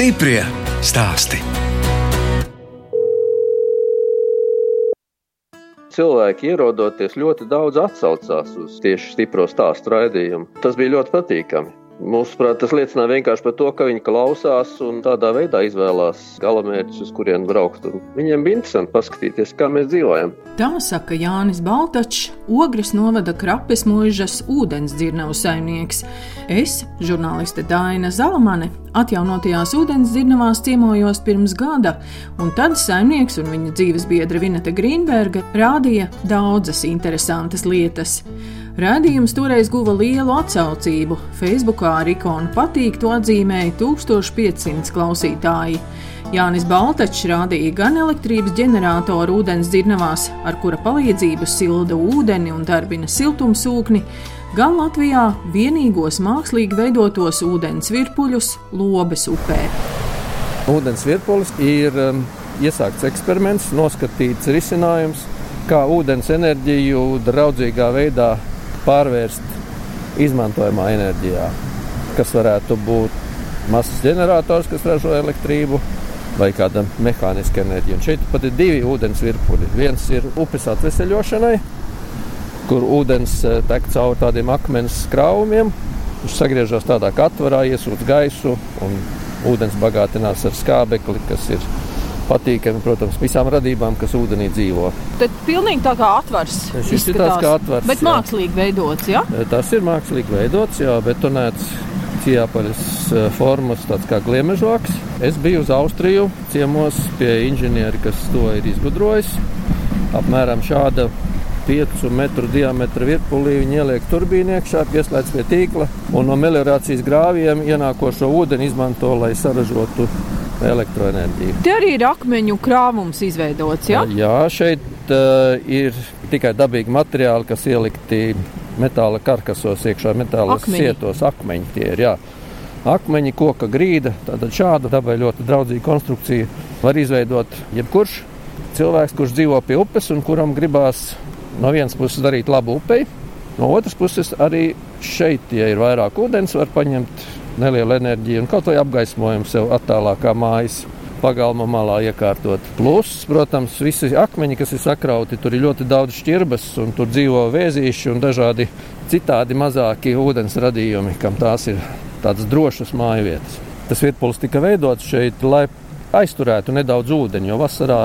Stiprie stāsti. cilvēki ierodoties ļoti daudz atsaucās uz tieši stipro stāstu raidījumu. Tas bija ļoti patīkami. Mūsuprāt, tas liecina vienkārši par to, ka viņi klausās un tādā veidā izvēlās galamērķus, uz kurien braukt. Un viņiem bija interesanti paskatīties, kā mēs dzīvojam. Tā saka Jānis Baltačs, Ogres novada krapes mūžas ūdens dzirnavu saimnieks. Es, žurnāliste Dāna Zalamane, atjaunotajās ūdens dzirnavās ciemojos pirms gada, un tad saimnieks un viņa dzīves biedra Vineta Grīnberga rādīja daudzas interesantas lietas. Rādījums toreiz guva lielu atsaucību. Facebookā ar ikonu patīk to atzīmēja 1500 klausītāji. Jānis Baltačs rādīja gan elektrības ģeneratoru ūdens dzirnavās, ar kura palīdzību silda ūdeni un darbina siltumsūkni, gan Latvijā vienīgos mākslīgi veidotos ūdens virpuļus Lobes upē. Ūdens virpulis ir um, iesākts eksperiments, noskatīts risinājums, kā ūdens enerģiju draudzīgā veidā pārvērst izmantojamā enerģijā, kas varētu būt masas ģenerators, kas ražo elektrību, vai kāda mehāniska enerģija. Un šeit pat ir divi ūdens virpuļi. Viens ir upes atveseļošanai, kur ūdens eh, tek cauri tādiem akmens krāvumiem. Viņš sagriežas tādā katvarā, iesūdz gaisu, un ūdens bagātinās ar skābekli, kas ir patīkami, protams, visām radībām, kas ūdenī dzīvo. Tad pilnīgi tā kā atvars. Šis ir tāds kā atvars. Bet jā. mākslīgi veidots, jā? Tas ir mākslīgi veidots, jā, betonēts ciepāļas formas, tāds kā gliemežoks. Es biju uz Austriju ciemos pie inženieri, kas to ir izgudrojis. Apmēram šāda 5 metru diametra virpulī viņi ieliek turbīnu iekšā, pieslēdz pie tīkla un no meliorācijas grāviem ienākošo ūdeni izmanto, lai saražotu elektroenerģiju. Te arī ir akmeņu krāvums izveidots. Ja? Jā, šeit uh, ir tikai dabīgi materiāli, kas ielikti metāla karkasos, iekšā metāla akmeņi. sietos. Akmeņi tie ir. Jā. Akmeņi, koka grīda. Tātad šādu dabai ļoti draudzīgu konstrukciju var izveidot jebkurš cilvēks, kurš dzīvo pie upes un kuram gribās no vienas puses darīt labu upei, no otras puses arī šeit, ja ir vairāk ūdens, var paņemt nelielu enerģiju un kaut vai apgaismojumu sev attālākā mājas pagalma malā iekārtot. Plus, protams, visi akmeņi, kas ir sakrauti, tur ir ļoti daudz šķirbas, un tur dzīvo vēzīši un dažādi citādi mazāki ūdens radījumi, kam tās ir tādas drošas māju vietas. Tas vietpuls tika veidots šeit, lai aizturētu nedaudz ūdeni, jo vasarā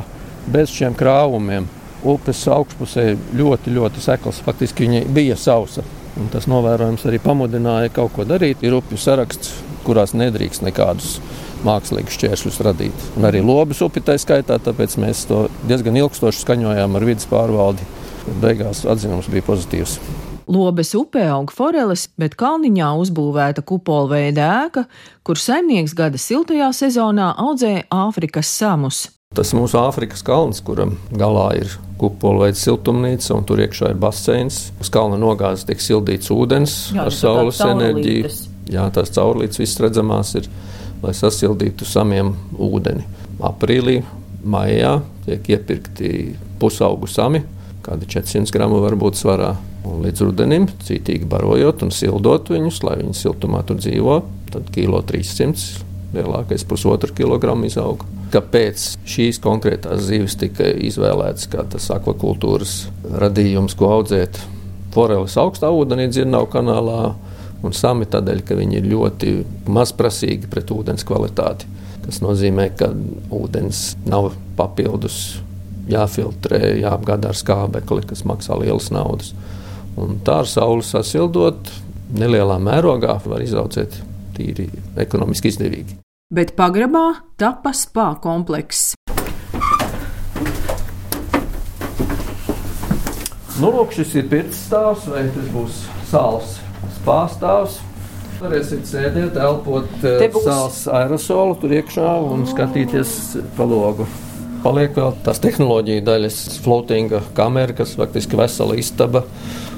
bez šiem krāvumiem upes augšpusē ļoti, ļoti sekls. Faktiski viņa bija sausa. Un tas novērojums arī pamudināja kaut ko darīt. Ir upju saraksts, kurās nedrīkst nekādus mākslīgus šķēršļus radīt. Un arī lobas upi tā skaitā, tāpēc mēs to diezgan ilgstoši skaņojām ar vidas pārvaldi. Beigās atzinums bija pozitīvs. Lobes upē aug foreles, bet kalniņā uzbūvēta kupolveida ēka, kur saimnieks gada siltajā sezonā audzēja Āfrikas samus. Tas mūsu Āfrikas kalns, kuram galā ir kupola veida siltumnīca, un tur iekšā ir baseins. Uz kalna nogāzes tiek sildīts ūdens Jā, ar saules enerģiju. Jā, tās caurlītes viss redzamās ir, lai sasildītu samiem ūdeni. Aprīlī, maijā tiek iepirkti pusaugu sami, kādi 400 gramu var būt svarā. Un līdz rudenim, cītīgi barojot un sildot viņus, lai viņi siltumā tur dzīvo, tad kilo 300, lielākais pusotru kilogramu izauga kāpēc šīs konkrētās zivis tika izvēlētas kā tas akvakultūras radījums, ko audzēt foreles augstā ūdenī, dzirnavu kanālā. Un sami tādēļ, ka viņi ir ļoti mazprasīgi pret ūdens kvalitāti. Tas nozīmē, ka ūdens nav papildus jāfiltrē, jāapgādā ar skābekli, kas maksā lielas naudas. Un tā ar sauli sasildot, nelielā mērogā var izaudzēt tīri ekonomiski izdevīgi bet pagrabā tapa spā komplekss. Nu, lūk, šis ir pirts stāvs, vai tas būs sāls spāstāvs. Varēsiet sēdēt, elpot uh, sāls aerosolu tur iekšā un skatīties pa logu. Paliek vēl tās tehnoloģija daļas, floatinga kamera, kas faktiski vesela istaba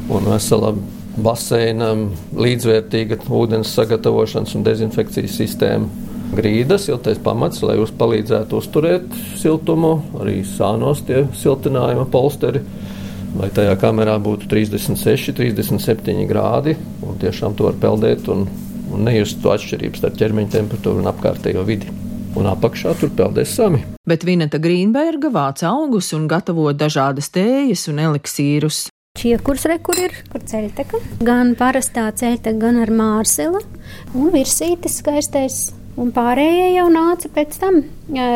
un vesela baseina, līdzvērtīga ūdens sagatavošanas un dezinfekcijas sistēma grīdas, siltais pamats, lai jūs palīdzētu uzturēt siltumu, arī sānos tie siltinājuma polsteri. Lai tajā kamerā būtu 36, 37 grādi, un tiešām to var peldēt un, un nejust to atšķirību starp ķermeņa temperatūru un apkārtējo vidi. un apakšā tur peldēs sami. Bet Vineta Grīnberga vāc augus un gatavo dažādas tējas un eliksīrus. Čiekurs re, kur ir, kur ceļteka. Gan parastā ceļteka, gan ar mārsela un virsītis skaistais Un pārējie jau nāca pēc tam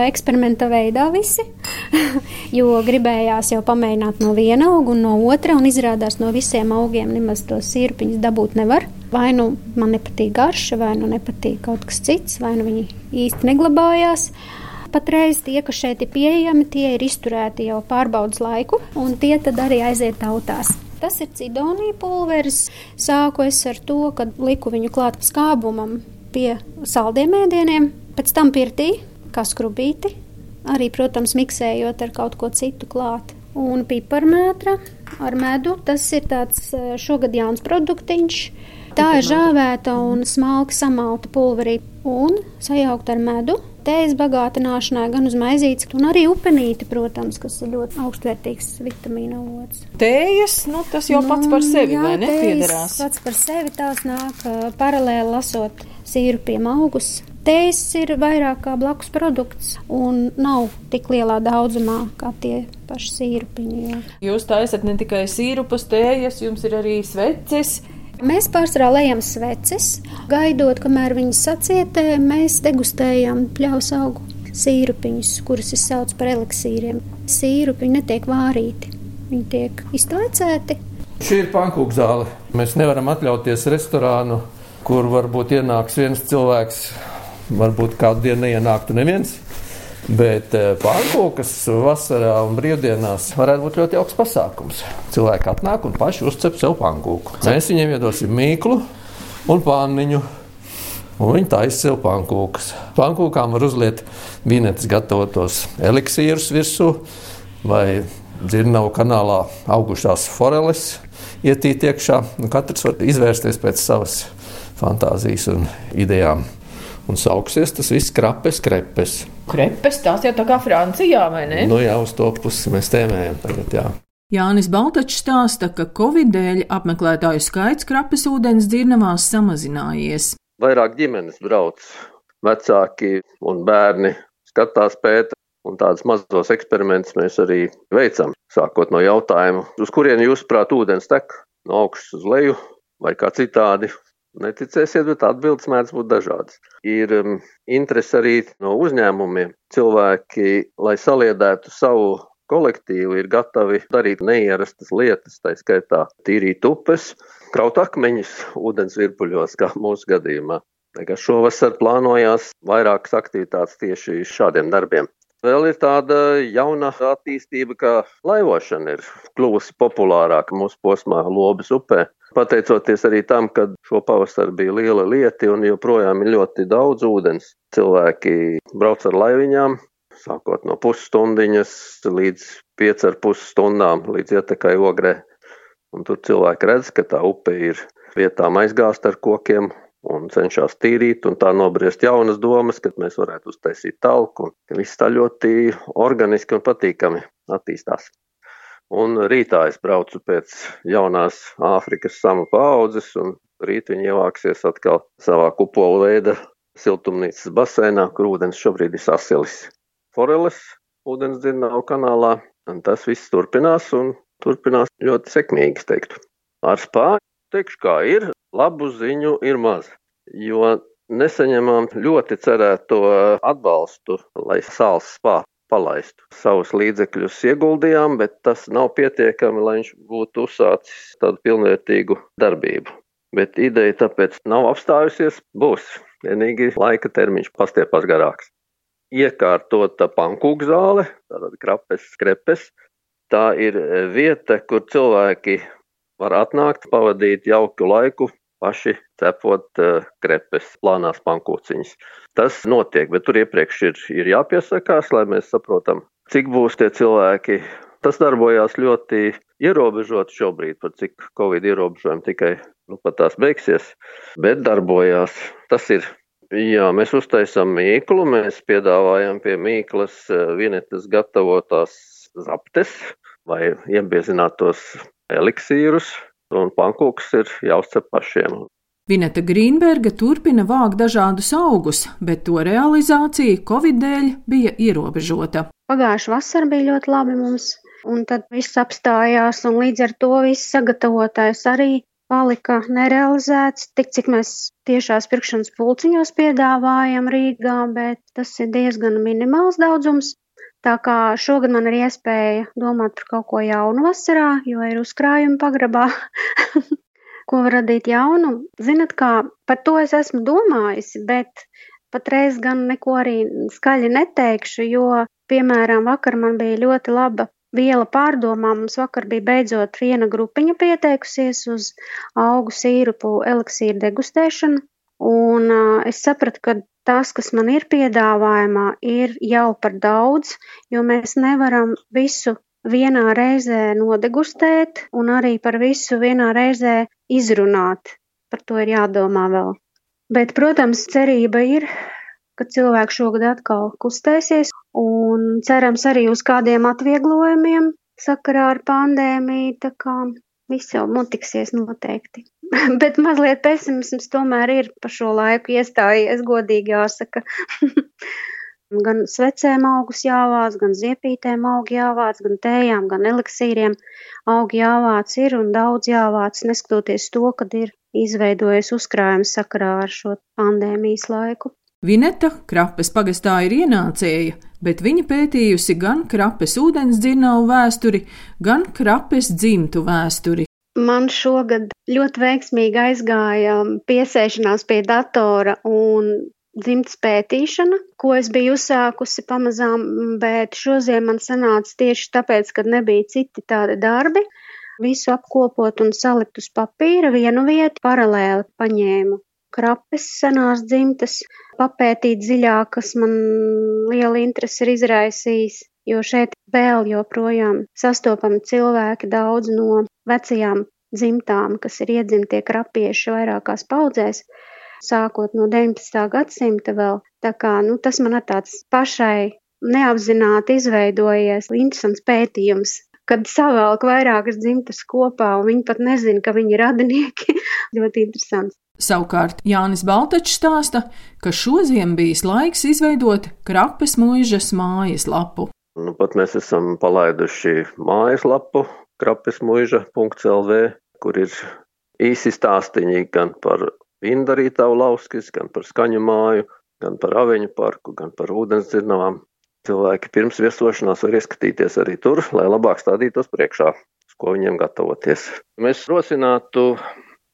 eksperimenta veidā visi, jo gribējās jau pamēģināt no viena auga un no otra, un izrādās no visiem augiem nemaz tos sirpiņus dabūt nevar. Vai nu man nepatīk garša, vai nu nepatīk kaut kas cits, vai nu viņi īsti neglabājās. Patreiz tie, kas šeit ir pieejami, tie ir izturēti jau pārbaudas laiku, un tie tad arī aiziet tautās. Tas ir cidonija pulveris. Sāku es ar to, ka liku viņu klāt skābumam pie saldiem ēdieniem, pēc tam pirtī, kā skrubīti, arī, protams, miksējot ar kaut ko citu klāt. Un piparmētra ar medu, tas ir tāds eh, šogad jauns produktiņš. Tā ir žāvēta un smalki samalta pulverī un sajaukt ar medu tējas bagātināšanai, gan uz maizītes, gan arī upenīti, protams, kas ir ļoti augstvērtīgs vitamīna avots. Tējas, nu, tas jau pats par sevi, nu, jā, vai ne? Piederās. Pats par sevi tās nāk paralēli lasot sīrupiem augus. Tējas ir vairāk kā blakus produkts un nav tik lielā daudzumā kā tie paši sīrupiņi. Jā. Jūs taisat ne tikai sīrupus, tējas, jums ir arī sveces. Mēs pārsvarā lejam sveces, gaidot, kamēr viņas sacietē, mēs degustējam pļaus augu sīrupiņus, kurus es saucu par eliksīriem. Sīrupiņi netiek vārīti, viņi tiek iztaicēti. Šī ir pankūka zāle. Mēs nevaram atļauties restorānu, kur varbūt ienāks viens cilvēks, varbūt kādu dienu neienāktu neviens. Bet eh, pārkūkas vasarā un brīvdienās varētu būt ļoti jauks pasākums. Cilvēki atnāk un paši uzcep sev pankūku. Mēs viņiem iedosim mīklu un pāniņu. Un viņi taisa sev pankūkas. Pankūkām var uzliet vinetes gatavotos eliksīrus virsū vai dzirnavu kanālā augušās foreles ietīt iekšā. Katrs var izvērsties pēc savas fantāzijas un idejām un sauksies tas viss krapes, krepes. Krepes, tās jau tā kā Francijā, vai ne? Nu jā, uz to pusi mēs tēmējam tagad, jā. Jānis Baltačs stāsta, ka Covid dēļ apmeklētāju skaits krapes ūdens dzirnavās samazinājies. Vairāk ģimenes brauc, vecāki un bērni skatās pēta, un tādus mazos eksperimentus mēs arī veicam. Sākot no jautājuma, uz kurien jūs prāt ūdens tek? No augšas uz leju vai kā citādi, Neticēsiet, bet atbildes mēdz būt dažādas. Ir um, interese arī no uzņēmumiem. Cilvēki, lai saliedētu savu kolektīvu, ir gatavi darīt neierastas lietas, tā skaitā tīrīt upes, kraut akmeņus ūdens virpuļos, kā mūsu gadījumā. Šovasar plānojās vairākas aktivitātes tieši šādiem darbiem. Vēl ir tāda jauna attīstība, ka laivošana ir kļuvusi populārāka mūsu posmā Lobas upē. Pateicoties arī tam, ka šo pavasaru bija liela lieta un joprojām ir ļoti daudz ūdens, cilvēki brauc ar laiviņām, sākot no pusstundiņas līdz 5,5 stundām līdz ietekai ogrē. Un tur cilvēki redz, ka tā upe ir vietām aizgāsta ar kokiem un cenšas tīrīt un tā nobriest jaunas domas, kad mēs varētu uztaisīt talku. Viss tā ļoti organiski un patīkami attīstās. Un rītā es braucu pēc jaunās Āfrikas sama paudzes, un rīt viņi ievāksies atkal savā kupola veida siltumnīcas basēnā, kur ūdens šobrīd ir sasilis. Foreles ūdens dzirnavu kanālā, un tas viss turpinās un turpinās ļoti sekmīgi, teiktu. Ar spāņu teikšu, kā ir, Labu ziņu ir maz, jo nesaņemam ļoti cerēto atbalstu, lai sāls spā palaistu. Savus līdzekļus ieguldījām, bet tas nav pietiekami, lai viņš būtu uzsācis tādu pilnvērtīgu darbību. Bet ideja tāpēc nav apstājusies, būs. Vienīgi laika termiņš pastiepās garāks. Iekārtota pankūku zāle, tātad krapes, krepes. Tā ir vieta, kur cilvēki var atnākt, pavadīt jauku laiku, paši cepot uh, krepes, plānās pankūciņas. Tas notiek, bet tur iepriekš ir, ir jāpiesakās, lai mēs saprotam, cik būs tie cilvēki. Tas darbojās ļoti ierobežot šobrīd, par cik Covid ierobežojumi tikai nu, pat tās beigsies, bet darbojās. Tas ir Jā, mēs uztaisām mīklu, mēs piedāvājam pie mīklas eh, vienetes gatavotās zaptes vai iebiezinātos eliksīrus, un pankūks ir jāuzcep pašiem. Vineta Grīnberga turpina vākt dažādus augus, bet to realizācija Covid dēļ bija ierobežota. Pagājušā vasara bija ļoti labi mums, un tad viss apstājās, un līdz ar to viss sagatavotais arī palika nerealizēts, tik cik mēs tiešās pirkšanas pulciņos piedāvājam Rīgā, bet tas ir diezgan minimāls daudzums. Tā kā šogad man ir iespēja domāt par kaut ko jaunu vasarā, jo ir uzkrājumi pagrabā, ko var radīt jaunu. Zinat, kā par to es esmu domājusi, bet patreiz gan neko arī skaļi neteikšu, jo, piemēram, vakar man bija ļoti laba viela pārdomām. Mums vakar bija beidzot viena grupiņa pieteikusies uz augu sīrupu eliksīru degustēšanu. Un uh, es sapratu, ka tas, kas man ir piedāvājumā, ir jau par daudz, jo mēs nevaram visu vienā reizē nodegustēt un arī par visu vienā reizē izrunāt. Par to ir jādomā vēl. Bet, protams, cerība ir, ka cilvēki šogad atkal kustēsies un cerams arī uz kādiem atvieglojumiem sakarā ar pandēmiju, viss jau notiksies noteikti. Bet mazliet pesimisms tomēr ir pa šo laiku iestājies, godīgi jāsaka. gan svecēm augus jāvāc, gan ziepītēm augi jāvāc, gan tējām, gan eliksīriem augi jāvāc ir un daudz jāvāc, neskatoties to, kad ir izveidojies uzkrājums sakarā ar šo pandēmijas laiku. Vineta Krapes pagastā ir ienācēja, bet viņa pētījusi gan Krapes ūdens dzirnavu vēsturi, gan Krapes dzimtu vēsturi. Man šogad ļoti veiksmīgi aizgāja piesēšanās pie datora un dzimtas pētīšana, ko es biju uzsākusi pamazām, bet šodien man sanāca tieši tāpēc, ka nebija citi tādi darbi. Visu apkopot un salikt uz papīra vienu vietu, paralēli paņēmu krapes senās dzimtas, papētīt dziļāk, kas man liela interesi ir izraisījis, jo šeit vēl joprojām sastopami cilvēki daudz no vecajām dzimtām, kas ir iedzimtie krapieši vairākās paudzēs, sākot no 19. gadsimta vēl. Tā kā, nu, tas man ir tāds pašai neapzināti izveidojies interesants pētījums, kad savelk vairākas dzimtas kopā, un viņi pat nezina, ka viņi ir radinieki. ļoti interesants. Savukārt Jānis Baltačs stāsta, ka šodien bijis laiks izveidot krapes mūžas mājas lapu. Nu, pat mēs esam palaiduši mājaslapu krapesmuiža.lv, kur ir īsi stāstīņi gan par Vindarītavu lauskis, gan par skaņu māju, gan par aveņu parku, gan par ūdensdzirnavām. Cilvēki pirms viesošanās var ieskatīties arī tur, lai labāk stādītos priekšā, uz ko viņiem gatavoties. Mēs rosinātu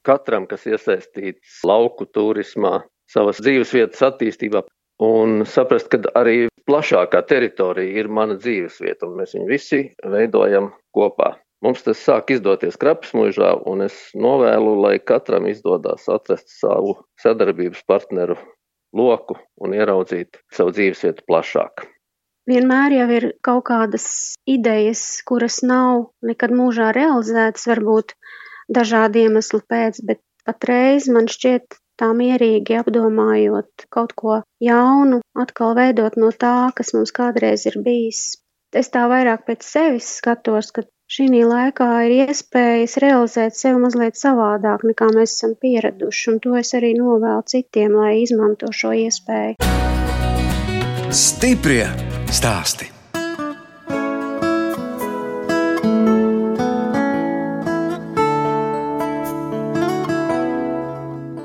katram, kas iesaistīts lauku turismā, savas dzīvesvietas attīstībā, un saprast, ka arī plašākā teritorija ir mana dzīvesvieta, un mēs viņu visi veidojam kopā. Mums tas sāk izdoties krapsmužā, un es novēlu, lai katram izdodas atrast savu sadarbības partneru loku un ieraudzīt savu dzīvesvietu plašāk. Vienmēr jau ir kaut kādas idejas, kuras nav nekad mūžā realizētas, varbūt dažādu iemeslu pēc, bet patreiz man šķiet tā mierīgi apdomājot kaut ko jaunu, atkal veidot no tā, kas mums kādreiz ir bijis. Es tā vairāk pēc sevis skatos, ka Šī laikā ir iespējas realizēt sevi mazliet savādāk, nekā mēs esam pieraduši, un to es arī novēlu citiem, lai izmanto šo iespēju. Stiprie stāsti!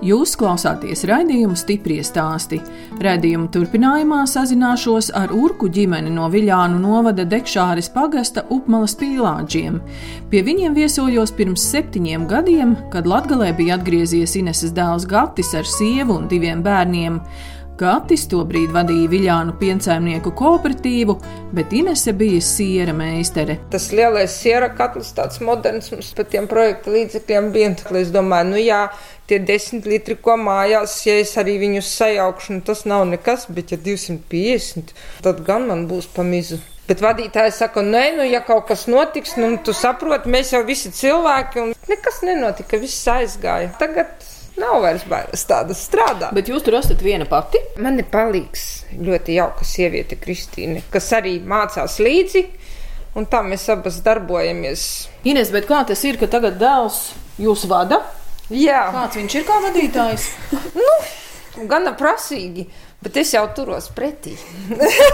Jūs klausāties raidījumu stipri stāstī. Radījuma turpinājumā sazināšos ar Urku ģimeni no Viļānu novada Dekšāres pagasta Upmalas pīlāģiem. Pie viņiem viesojos pirms septiņiem gadiem, kad Latgalē bija atgriezies Ineses dēls Gatis ar sievu un diviem bērniem. Gatis tobrīd vadīja Viļānu piensaimnieku kooperatīvu, bet Inese bija siera meistere. Tas lielais siera katls, tāds moderns mums par tiem projekta līdzekļiem bija. Es domāju, nu jā, tie desmit litri, ko mājās, ja es arī viņus sajaukšu, nu tas nav nekas, bet ja 250, tad gan man būs pamizu. Bet vadītājs saka, nē, nu, ja kaut kas notiks, nu, tu saproti, mēs jau visi cilvēki, un nekas nenotika, viss aizgāja. Tagad Nav vairs bailes tādas strādāt. Bet jūs tur esat viena pati? Man ir palīgs ļoti jauka sieviete, Kristīne, kas arī mācās līdzi. Un tā mēs abas darbojamies. Ines, bet kā tas ir, ka tagad dēls jūs vada? Jā. Kāds viņš ir kā vadītājs? nu, gana prasīgi. Bet es jau turos pretī.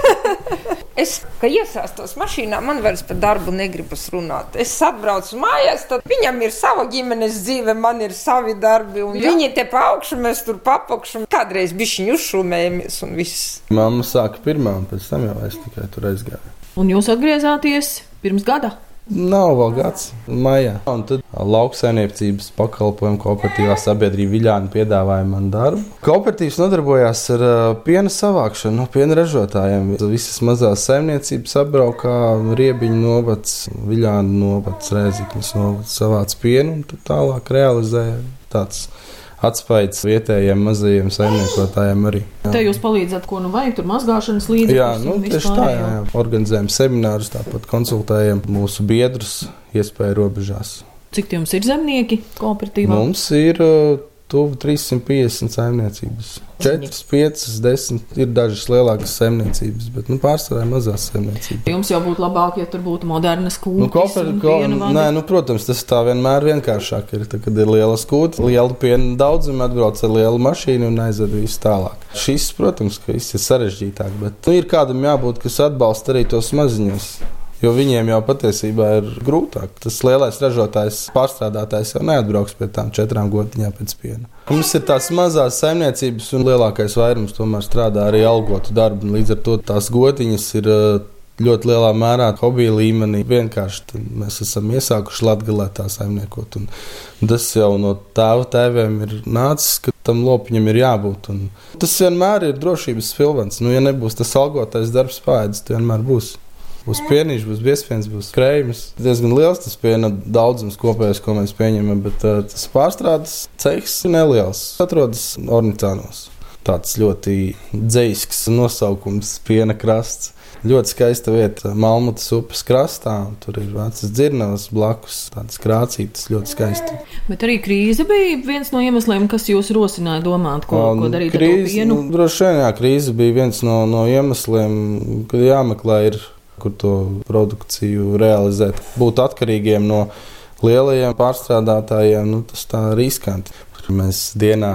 es, kad iesaistos mašīnā, man vairs par darbu negribas runāt. Es atbraucu mājās, tad viņam ir sava ģimenes dzīve, man ir savi darbi. Viņi te pa augšu, mēs tur papakšu. Kādreiz bišķiņu uzšūmējamies un viss. Mamma sāka pirmā, un pēc tam jau es tikai tur aizgāju. Un jūs atgriezāties pirms gada? Nav vēl gads, maijā. Un tad lauksaimniecības pakalpojumu kooperatīvā sabiedrība Viļāna piedāvāja man darbu. Kooperatīvs nodarbojās ar piena savākšanu no piena ražotājiem. Visas mazās saimniecības apbraukā Riebiņu novads, Viļāna novads, Rēziknis novads savāc pienu un tālāk realizēja tāds atspējas vietējiem mazajiem saimniekotājiem arī. Jā. Te jūs palīdzat, ko nu vajag, tur mazgāšanas līdzekļus. Jā, nu, tieši tā, jā, jā. Organizējam seminārus, tāpat konsultējam mūsu biedrus iespēju robežās. Cik jums ir zemnieki kooperatīvā? Mums ir tuvu 350 saimniecības. 4, 5, 10 ir dažas lielākas saimniecības, bet nu, pārsvarā mazās saimniecības. Jums jau būtu labāk, ja tur būtu modernas kūtas. Nu, koper, ko, nē, nu, protams, tas tā vienmēr vienkāršāk ir. Tad, kad ir liela skūta, liela piena daudzuma, atbrauc ar lielu mašīnu un aizved visu tālāk. Šis, protams, ka viss ir sarežģītāk, bet nu, ir kādam jābūt, kas atbalsta arī tos maziņus. Jo viņiem jau patiesībā ir grūtāk. Tas lielais ražotājs, pārstrādātājs jau neatbrauks pie tām četrām gotiņām pēc piena. Mums ir tās mazās saimniecības, un lielākais vairums tomēr strādā arī algotu darbu. Līdz ar to tās gotiņas ir uh, ļoti lielā mērā hobija līmenī. Vienkārši mēs esam iesākuši latgalē tā saimniekot. Tas jau no tēva tēviem ir nācis, ka tam lopiņam ir jābūt. Un tas vienmēr ir drošības filmants. Nu, ja nebūs tas algotais darbs pāēdis, tas vienmēr būs. Būs pienīši, būs biezpiens, būs krējums. Diezgan liels tas piena daudzums kopējais, ko mēs pieņemam, bet uh, tas pārstrādes cehs ir neliels. Atrodas Ornicānos. Tāds ļoti dzīsks nosaukums - piena krasts. Ļoti skaista vieta Malmutas upes krastā. Tur ir vecas dzirnavas blakus, tādas krācītas, ļoti skaisti. Bet arī krīze bija viens no iemesliem, kas jūs rosināja domāt, ko, um, ko darīt krīze, ar pienu. Nu, droši vien, jā, krīze bija viens no, no iemesliem, kad jāmeklē ir kur to produkciju realizēt. Būt atkarīgiem no lielajiem pārstrādātājiem, nu, tas tā riskanti. Mēs dienā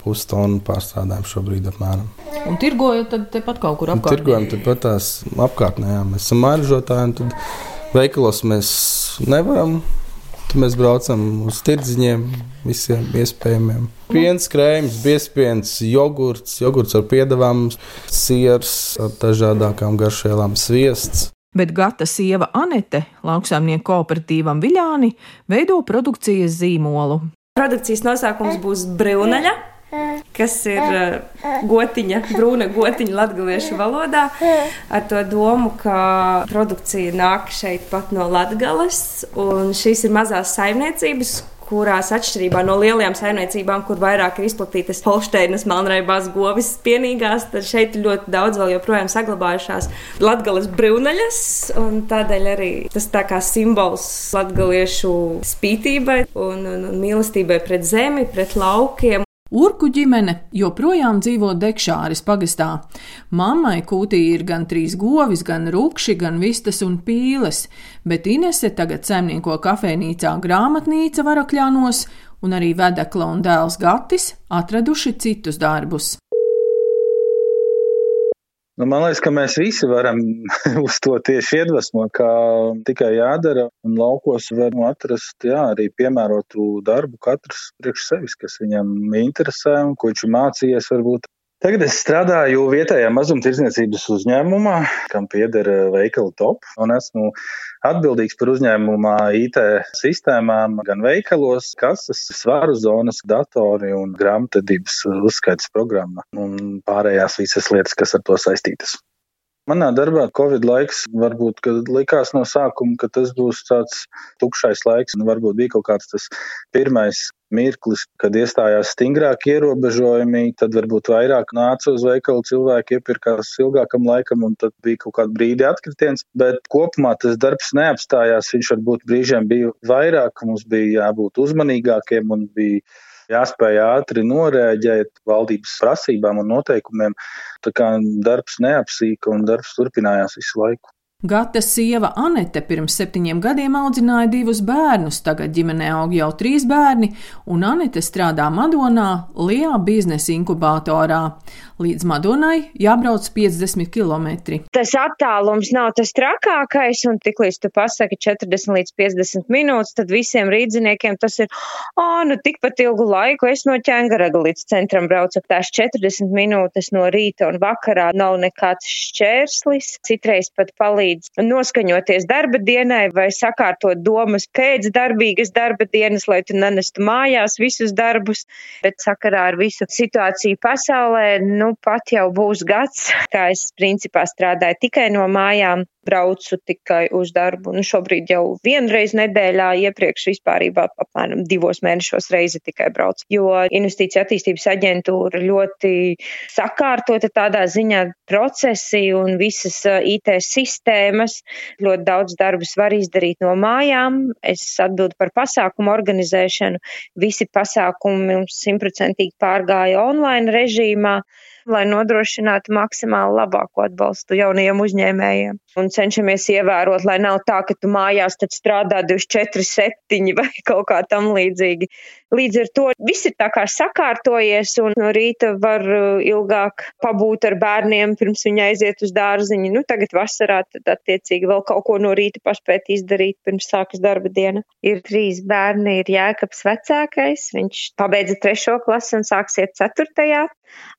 pustonu pārstrādājam šobrīd apmēram. Un tirgojat tad tepat kaut kur apkārtnē? Tirgojam tepat tās apkārtnē, jā. Mēs esam maržotāji, un tad veikalos mēs nevaram Tad mēs braucam uz tirdziņiem, visiem iespējamiem. Piens, krējums, biespiens, jogurts, jogurts ar piedāvām, siers ar dažādākām garšvielām, sviests. Bet gata sieva Anete, lauksaimnieku kooperatīvam Viļāni, veido produkcijas zīmolu. Produkcijas nosaukums būs Brūnaļa kas ir uh, gotiņa, brūna gotiņa latviešu valodā, ar to domu, ka produkcija nāk šeit pat no un šīs ir mazās saimniecības, kurās atšķirībā no lielajām saimniecībām, kur vairāk ir izplatītas holšteinas, melnraibās, govis, pienīgās, tad šeit ļoti daudz vēl joprojām saglabājušās latgales brūnaļas, un tādēļ arī tas tā kā simbols latgaliešu spītībai un, un, un mīlestībai pret zemi, pret laukiem. Urku ģimene joprojām dzīvo Dekšāris pagastā. Mammai kūtī ir gan trīs govis, gan rupši, gan vistas un pīles, bet Inese tagad saimnieko kafejnīcā grāmatnīca varakļānos, un arī vedekla un dēls Gatis atraduši citus darbus. Nu, man liekas, ka mēs visi varam uz to tieši iedvesmot, kā tikai jādara. Un laukos var atrast jā, arī piemērotu darbu katrs priekš sevis, kas viņam interesē un ko viņš mācījies varbūt Tagad es strādāju vietējā mazumtirdzniecības uzņēmumā, kam pieder eh, veikala top, esmu atbildīgs par uzņēmumā IT sistēmām gan veikalos, kases, svaru zonas, datori un grāmatvedības uzskaitas programma un pārējās visas lietas, kas ar to saistītas. Manā darbā Covid laiks varbūt likās no sākuma, ka tas būs tāds tukšais laiks, un varbūt bija kaut kāds tas pirmais mirklis, kad iestājās stingrāki ierobežojumi, tad varbūt vairāk nāca uz veikalu cilvēki, iepirkās ilgākam laikam, un tad bija kaut kāda brīdi atkritiens. Bet kopumā tas darbs neapstājās. Viņš varbūt brīžiem bija vairāk, mums bija jābūt uzmanīgākiem un bija jāspēj ātri norēģēt valdības prasībām un noteikumiem. Tā kā darbs neapsīka un darbs turpinājās visu laiku. Gata sieva Anete pirms septiņiem gadiem audzināja divus bērnus, tagad ģimenē aug jau trīs bērni, un Anete strādā Madonā, Lijā biznesa inkubatorā. Līdz Madonai jābrauc 50 km. Tas attālums nav tas trakākais, un tiklīdz tu pasaki 40 līdz 50 minūtes, tad visiem rīdziniekiem tas ir, o, nu tikpat ilgu laiku es no ķēngaraga līdz centram braucu. Tās 40 minūtes no rīta un vakarā nav nekāds šķērslis. Citreiz pat palīdz noskaņoties darba dienai vai sakārtot domas pēc darbīgas darba dienas, lai tu nenestu mājās visus darbus, bet sakarā ar visu situāciju pasaulē, nu, pat jau būs gads, kā es principā strādāju tikai no mājām, braucu tikai uz darbu. Nu, šobrīd jau vienreiz nedēļā, iepriekš vispārībā apmēram divos mēnešos reizi tikai braucu. Jo investīcija attīstības aģentūra ļoti sakārtota tādā ziņā procesi un visas IT sistēmas. Ļoti daudz darbus var izdarīt no mājām. Es atbildu par pasākumu organizēšanu. Visi pasākumi mums simtprocentīgi pārgāja online režīmā lai nodrošinātu maksimāli labāko atbalstu jaunajiem uzņēmējiem. Un cenšamies ievērot, lai nav tā, ka tu mājās strādā 24, 7 vai kaut kā tam līdzīgi. Līdz ar to viss ir tā kā sakārtojies un no rīta var uh, ilgāk pabūt ar bērniem, pirms viņi aiziet uz dārziņu. Nu, tagad vasarā tad attiecīgi vēl kaut ko no rīta paspēt izdarīt, pirms sākas darba diena. Ir trīs bērni, ir Jēkabs vecākais, viņš pabeidza trešo klasi un sāksiet ceturtajā.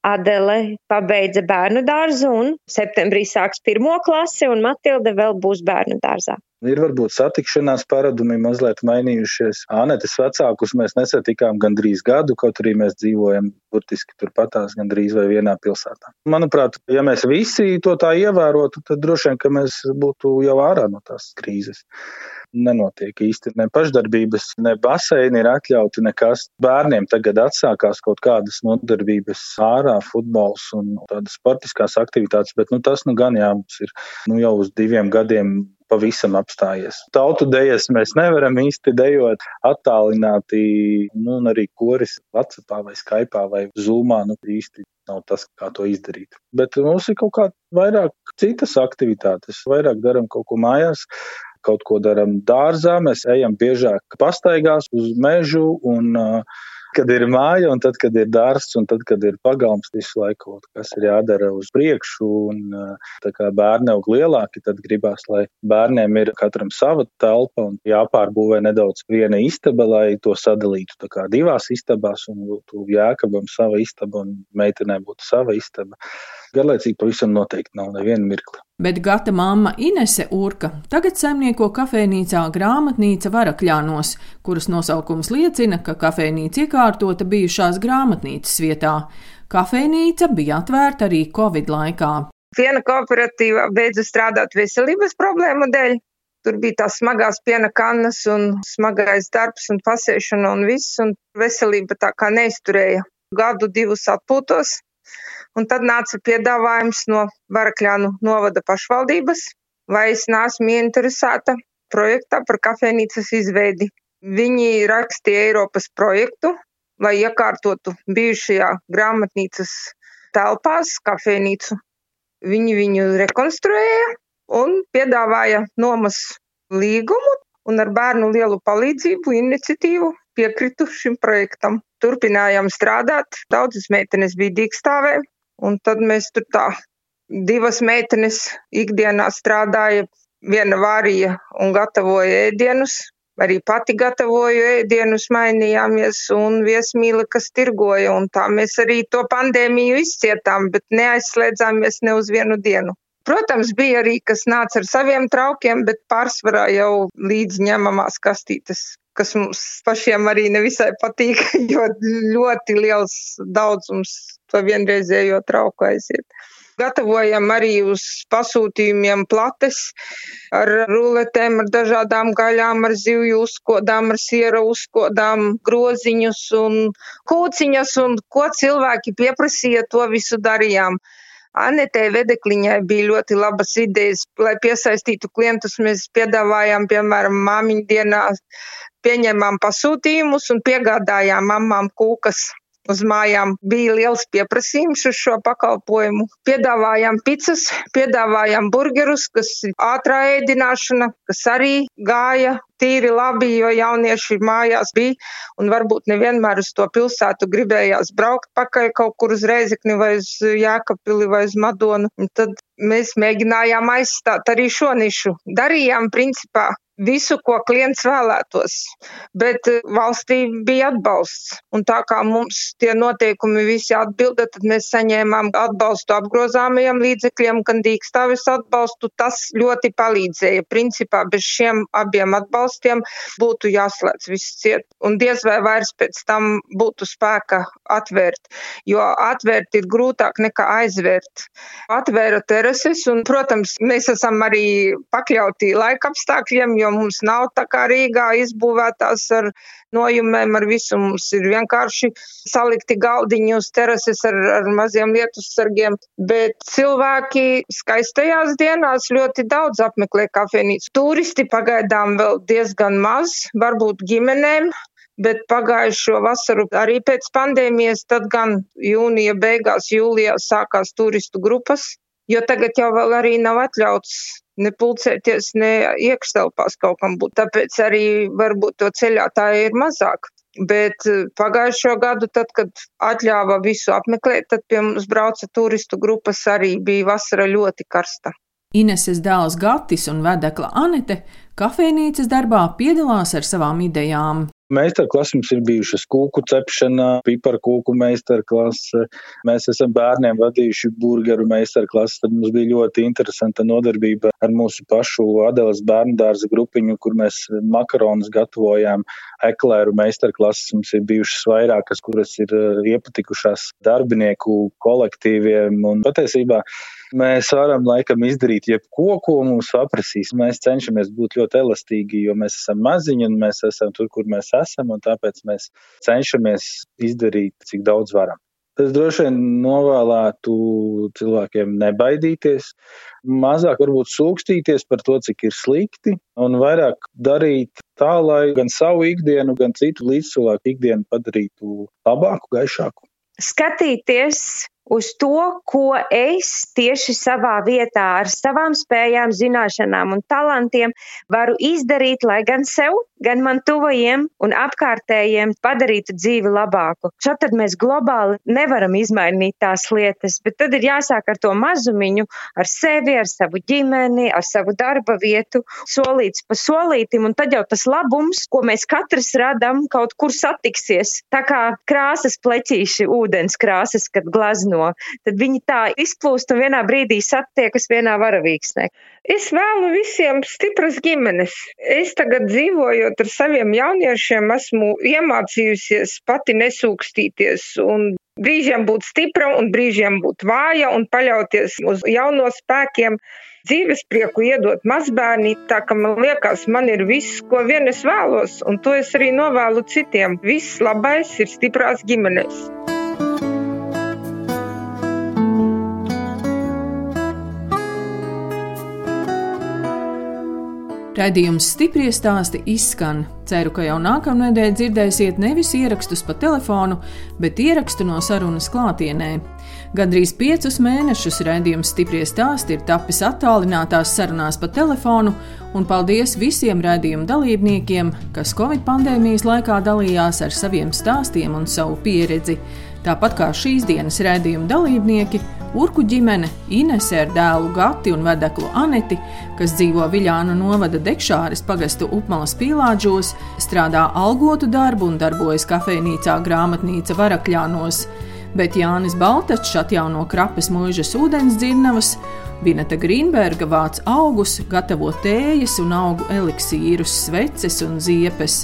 Adele pabeidza bērnu dārzu un septembrī sāks pirmo klasi, un Matilde vēl būs bērnu dārzā. Ir varbūt satikšanās paradumi mazliet mainījušies. Anetes vecākus mēs nesatikām gandrīz gadu, kaut arī mēs dzīvojam burtiski turpatās gandrīz vai vienā pilsētā. Manuprāt, ja mēs visi to tā ievērotu, tad droši vien, ka mēs būtu jau ārā no tās krīzes nenotiek īsti ne pašdarbības, ne baseini ir atļauti, nekas. Bērniem tagad atsākās kaut kādas nodarbības ārā, futbols un tādas sportiskās aktivitātes, bet nu, tas nu gan jā, mums ir nu, jau uz diviem gadiem pavisam apstājies. Tautu dejas mēs nevaram īsti dejot attālināti, nu, un arī koris Vācijā vai Skype vai Zoomā, nu, īsti nav tas, kā to izdarīt. Bet mums ir kaut kā vairāk citas aktivitātes, vairāk darām kaut ko mājās kaut ko darām dārzā, mēs ejam biežāk pastaigās uz mežu un uh, kad ir māja, un tad, kad ir dārsts, un tad, kad ir pagalms, visu laiku kaut kas ir jādara uz priekšu. Un, tā kā bērni aug lielāki, tad gribās, lai bērniem ir katram sava telpa un jāpārbūvē nedaudz viena istaba, lai to sadalītu tā kā divās istabās, un būtu jēkabam sava istaba un meitenē būtu sava istaba. Garlaicīgi pavisam noteikti nav neviena mirkli. Bet gata mamma Inese Urka tagad saimnieko kafejnīcā grāmatnīca Varakļānos, kuras nosaukums liecina, ka kafejnīca iekārtota bijušās grāmatnīcas vietā. Kafejnīca bija atvērta arī Covid laikā. Piena kooperatīvā beidza strādāt veselības problēmu dēļ. Tur bija tās smagās piena kannas un smagais darbs un pasēšana un viss, un veselība tā kā neizturēja. Gadu divus atpūtos, Un tad nāca piedāvājums no Varakļānu novada pašvaldības, vai es neesmu ieinteresēta projektā par kafejnīcas izveidi. Viņi rakstīja Eiropas projektu, lai iekārtotu bijušajā grāmatnīcas telpās kafejnīcu. Viņi viņu rekonstruēja un piedāvāja nomas līgumu, un ar bērnu lielu palīdzību, iniciatīvu piekritu šim projektam. Turpinājām strādāt, daudzas meitenes bija dīkstāvē, Un tad mēs tur tā divas meitenes ikdienā strādāja, viena vārīja un gatavoja ēdienus, arī pati gatavoju ēdienus, mainījāmies un viesmīli, kas tirgoja, un tā mēs arī to pandēmiju izcietām, bet neaizslēdzāmies ne uz vienu dienu. Protams, bija arī, kas nāca ar saviem traukiem, bet pārsvarā jau līdz ņemamās kastītes, kas mums pašiem arī nevisai patīk, jo ļoti liels daudzums to vienreizējo trauku aiziet. Gatavojam arī uz pasūtījumiem plates ar ruletēm, ar dažādām gaļām, ar zivju uzkodām, ar siera uzkodām, groziņus un kūciņas un ko cilvēki pieprasīja, to visu darījām. Anetē Vedekliņai bija ļoti labas idejas, lai piesaistītu klientus. Mēs piedāvājām, piemēram, māmiņu dienā, pieņēmām pasūtījumus un piegādājām mamām kūkas uz mājām bija liels pieprasījums uz šo pakalpojumu. Piedāvājām pizzas, piedāvājām burgerus, kas ir ātrā ēdināšana, kas arī gāja tīri labi, jo jaunieši mājās bija un varbūt nevienmēr uz to pilsētu gribējās braukt pakaļ kaut kur uz Reizekni vai uz Jākapili vai uz Madonu. Un tad mēs mēģinājām aizstāt arī šo nišu. Darījām principā visu, ko klients vēlētos, bet eh, valstī bija atbalsts. Un tā kā mums tie noteikumi visi atbilda, tad mēs saņēmām atbalstu apgrozāmajiem līdzekļiem, gan dīkstāvis atbalstu. Tas ļoti palīdzēja. Principā bez šiem abiem atbalstiem būtu jāslēdz viss ciet. Un diez vai vairs pēc tam būtu spēka atvērt, jo atvērt ir grūtāk nekā aizvērt. Atvēra terases un, protams, mēs esam arī pakļauti laika apstākļiem, jo mums nav tā kā Rīgā izbūvētās ar nojumēm, ar visu. Mums ir vienkārši salikti galdiņi uz terases ar, ar maziem lietus sargiem. Bet cilvēki skaistajās dienās ļoti daudz apmeklē kafejnīcu. Turisti pagaidām vēl diezgan maz, varbūt ģimenēm. Bet pagājušo vasaru arī pēc pandēmijas, tad gan jūnija beigās, jūlijā sākās turistu grupas, jo tagad jau vēl arī nav atļauts ne pulcēties, ne iekštelpās kaut kam būt. Tāpēc arī varbūt to ceļotāju ir mazāk. Bet eh, pagājušo gadu, tad, kad atļāva visu apmeklēt, tad pie mums brauca turistu grupas arī bija vasara ļoti karsta. Ineses dēls Gatis un vedekla Anete kafejnīcas darbā piedalās ar savām idejām. Meistarklases mums ir bijušas kūku cepšana, piparkūku meistarklase. Mēs esam bērniem vadījuši burgeru meistarklases. Tad mums bija ļoti interesanta nodarbība ar mūsu pašu Adelas bērnu dārza grupiņu, kur mēs makaronus gatavojām. Eklēru meistarklases mums ir bijušas vairākas, kuras ir eh, iepatikušās darbinieku kolektīviem. Un patiesībā Mēs varam laikam izdarīt jebko, ko mums paprasīs. Mēs cenšamies būt ļoti elastīgi, jo mēs esam maziņi un mēs esam tur, kur mēs esam, un tāpēc mēs cenšamies izdarīt, cik daudz varam. Es droši vien novēlētu cilvēkiem nebaidīties, mazāk varbūt sūkstīties par to, cik ir slikti, un vairāk darīt tā, lai gan savu ikdienu, gan citu līdzcilvēku ikdienu padarītu labāku, gaišāku. Skatīties uz to, ko es tieši savā vietā ar savām spējām, zināšanām un talantiem varu izdarīt, lai gan sev, gan man tuvajiem un apkārtējiem padarītu dzīvi labāku. Šo tad mēs globāli nevaram izmainīt tās lietas, bet tad ir jāsāk ar to mazumiņu, ar sevi, ar savu ģimeni, ar savu darba vietu, solīts pa solītim, un tad jau tas labums, ko mēs katrs radam, kaut kur satiksies. Tā kā krāsas pleķīši, ūdens krāsas, kad glazno no, tad viņi tā izplūst un vienā brīdī satiekas vienā varavīksnē. Es vēlu visiem stipras ģimenes. Es tagad dzīvojot ar saviem jauniešiem, esmu iemācījusies pati nesūkstīties un brīžiem būt stipra un brīžiem būt vāja un paļauties uz jauno spēkiem. Dzīves prieku iedot mazbērni, tā ka man liekas, man ir viss, ko vien es vēlos, un to es arī novēlu citiem. Viss labais ir stiprās ģimenes. Raidījums stipri stāsti izskan. Ceru, ka jau nākamnedēļ dzirdēsiet nevis ierakstus pa telefonu, bet ierakstu no sarunas klātienē. Gandrīz piecus mēnešus raidījums stipri stāsti ir tapis attālinātās sarunās pa telefonu, un paldies visiem raidījuma dalībniekiem, kas Covid pandēmijas laikā dalījās ar saviem stāstiem un savu pieredzi. Tāpat kā šīs dienas raidījuma dalībnieki, Urku ģimene, Inese ar dēlu Gati un vedeklu Aneti, kas dzīvo Viļānu novada Dekšāres pagastu upmalas pīlāģos, strādā algotu darbu un darbojas kafejnīcā grāmatnīca Varakļānos, bet Jānis Baltačs atjauno krapes mūžas ūdens dzirnavas, Vineta Grīnberga vāc augus, gatavo tējas un augu eliksīrus, sveces un ziepes.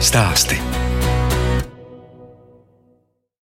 stāsti.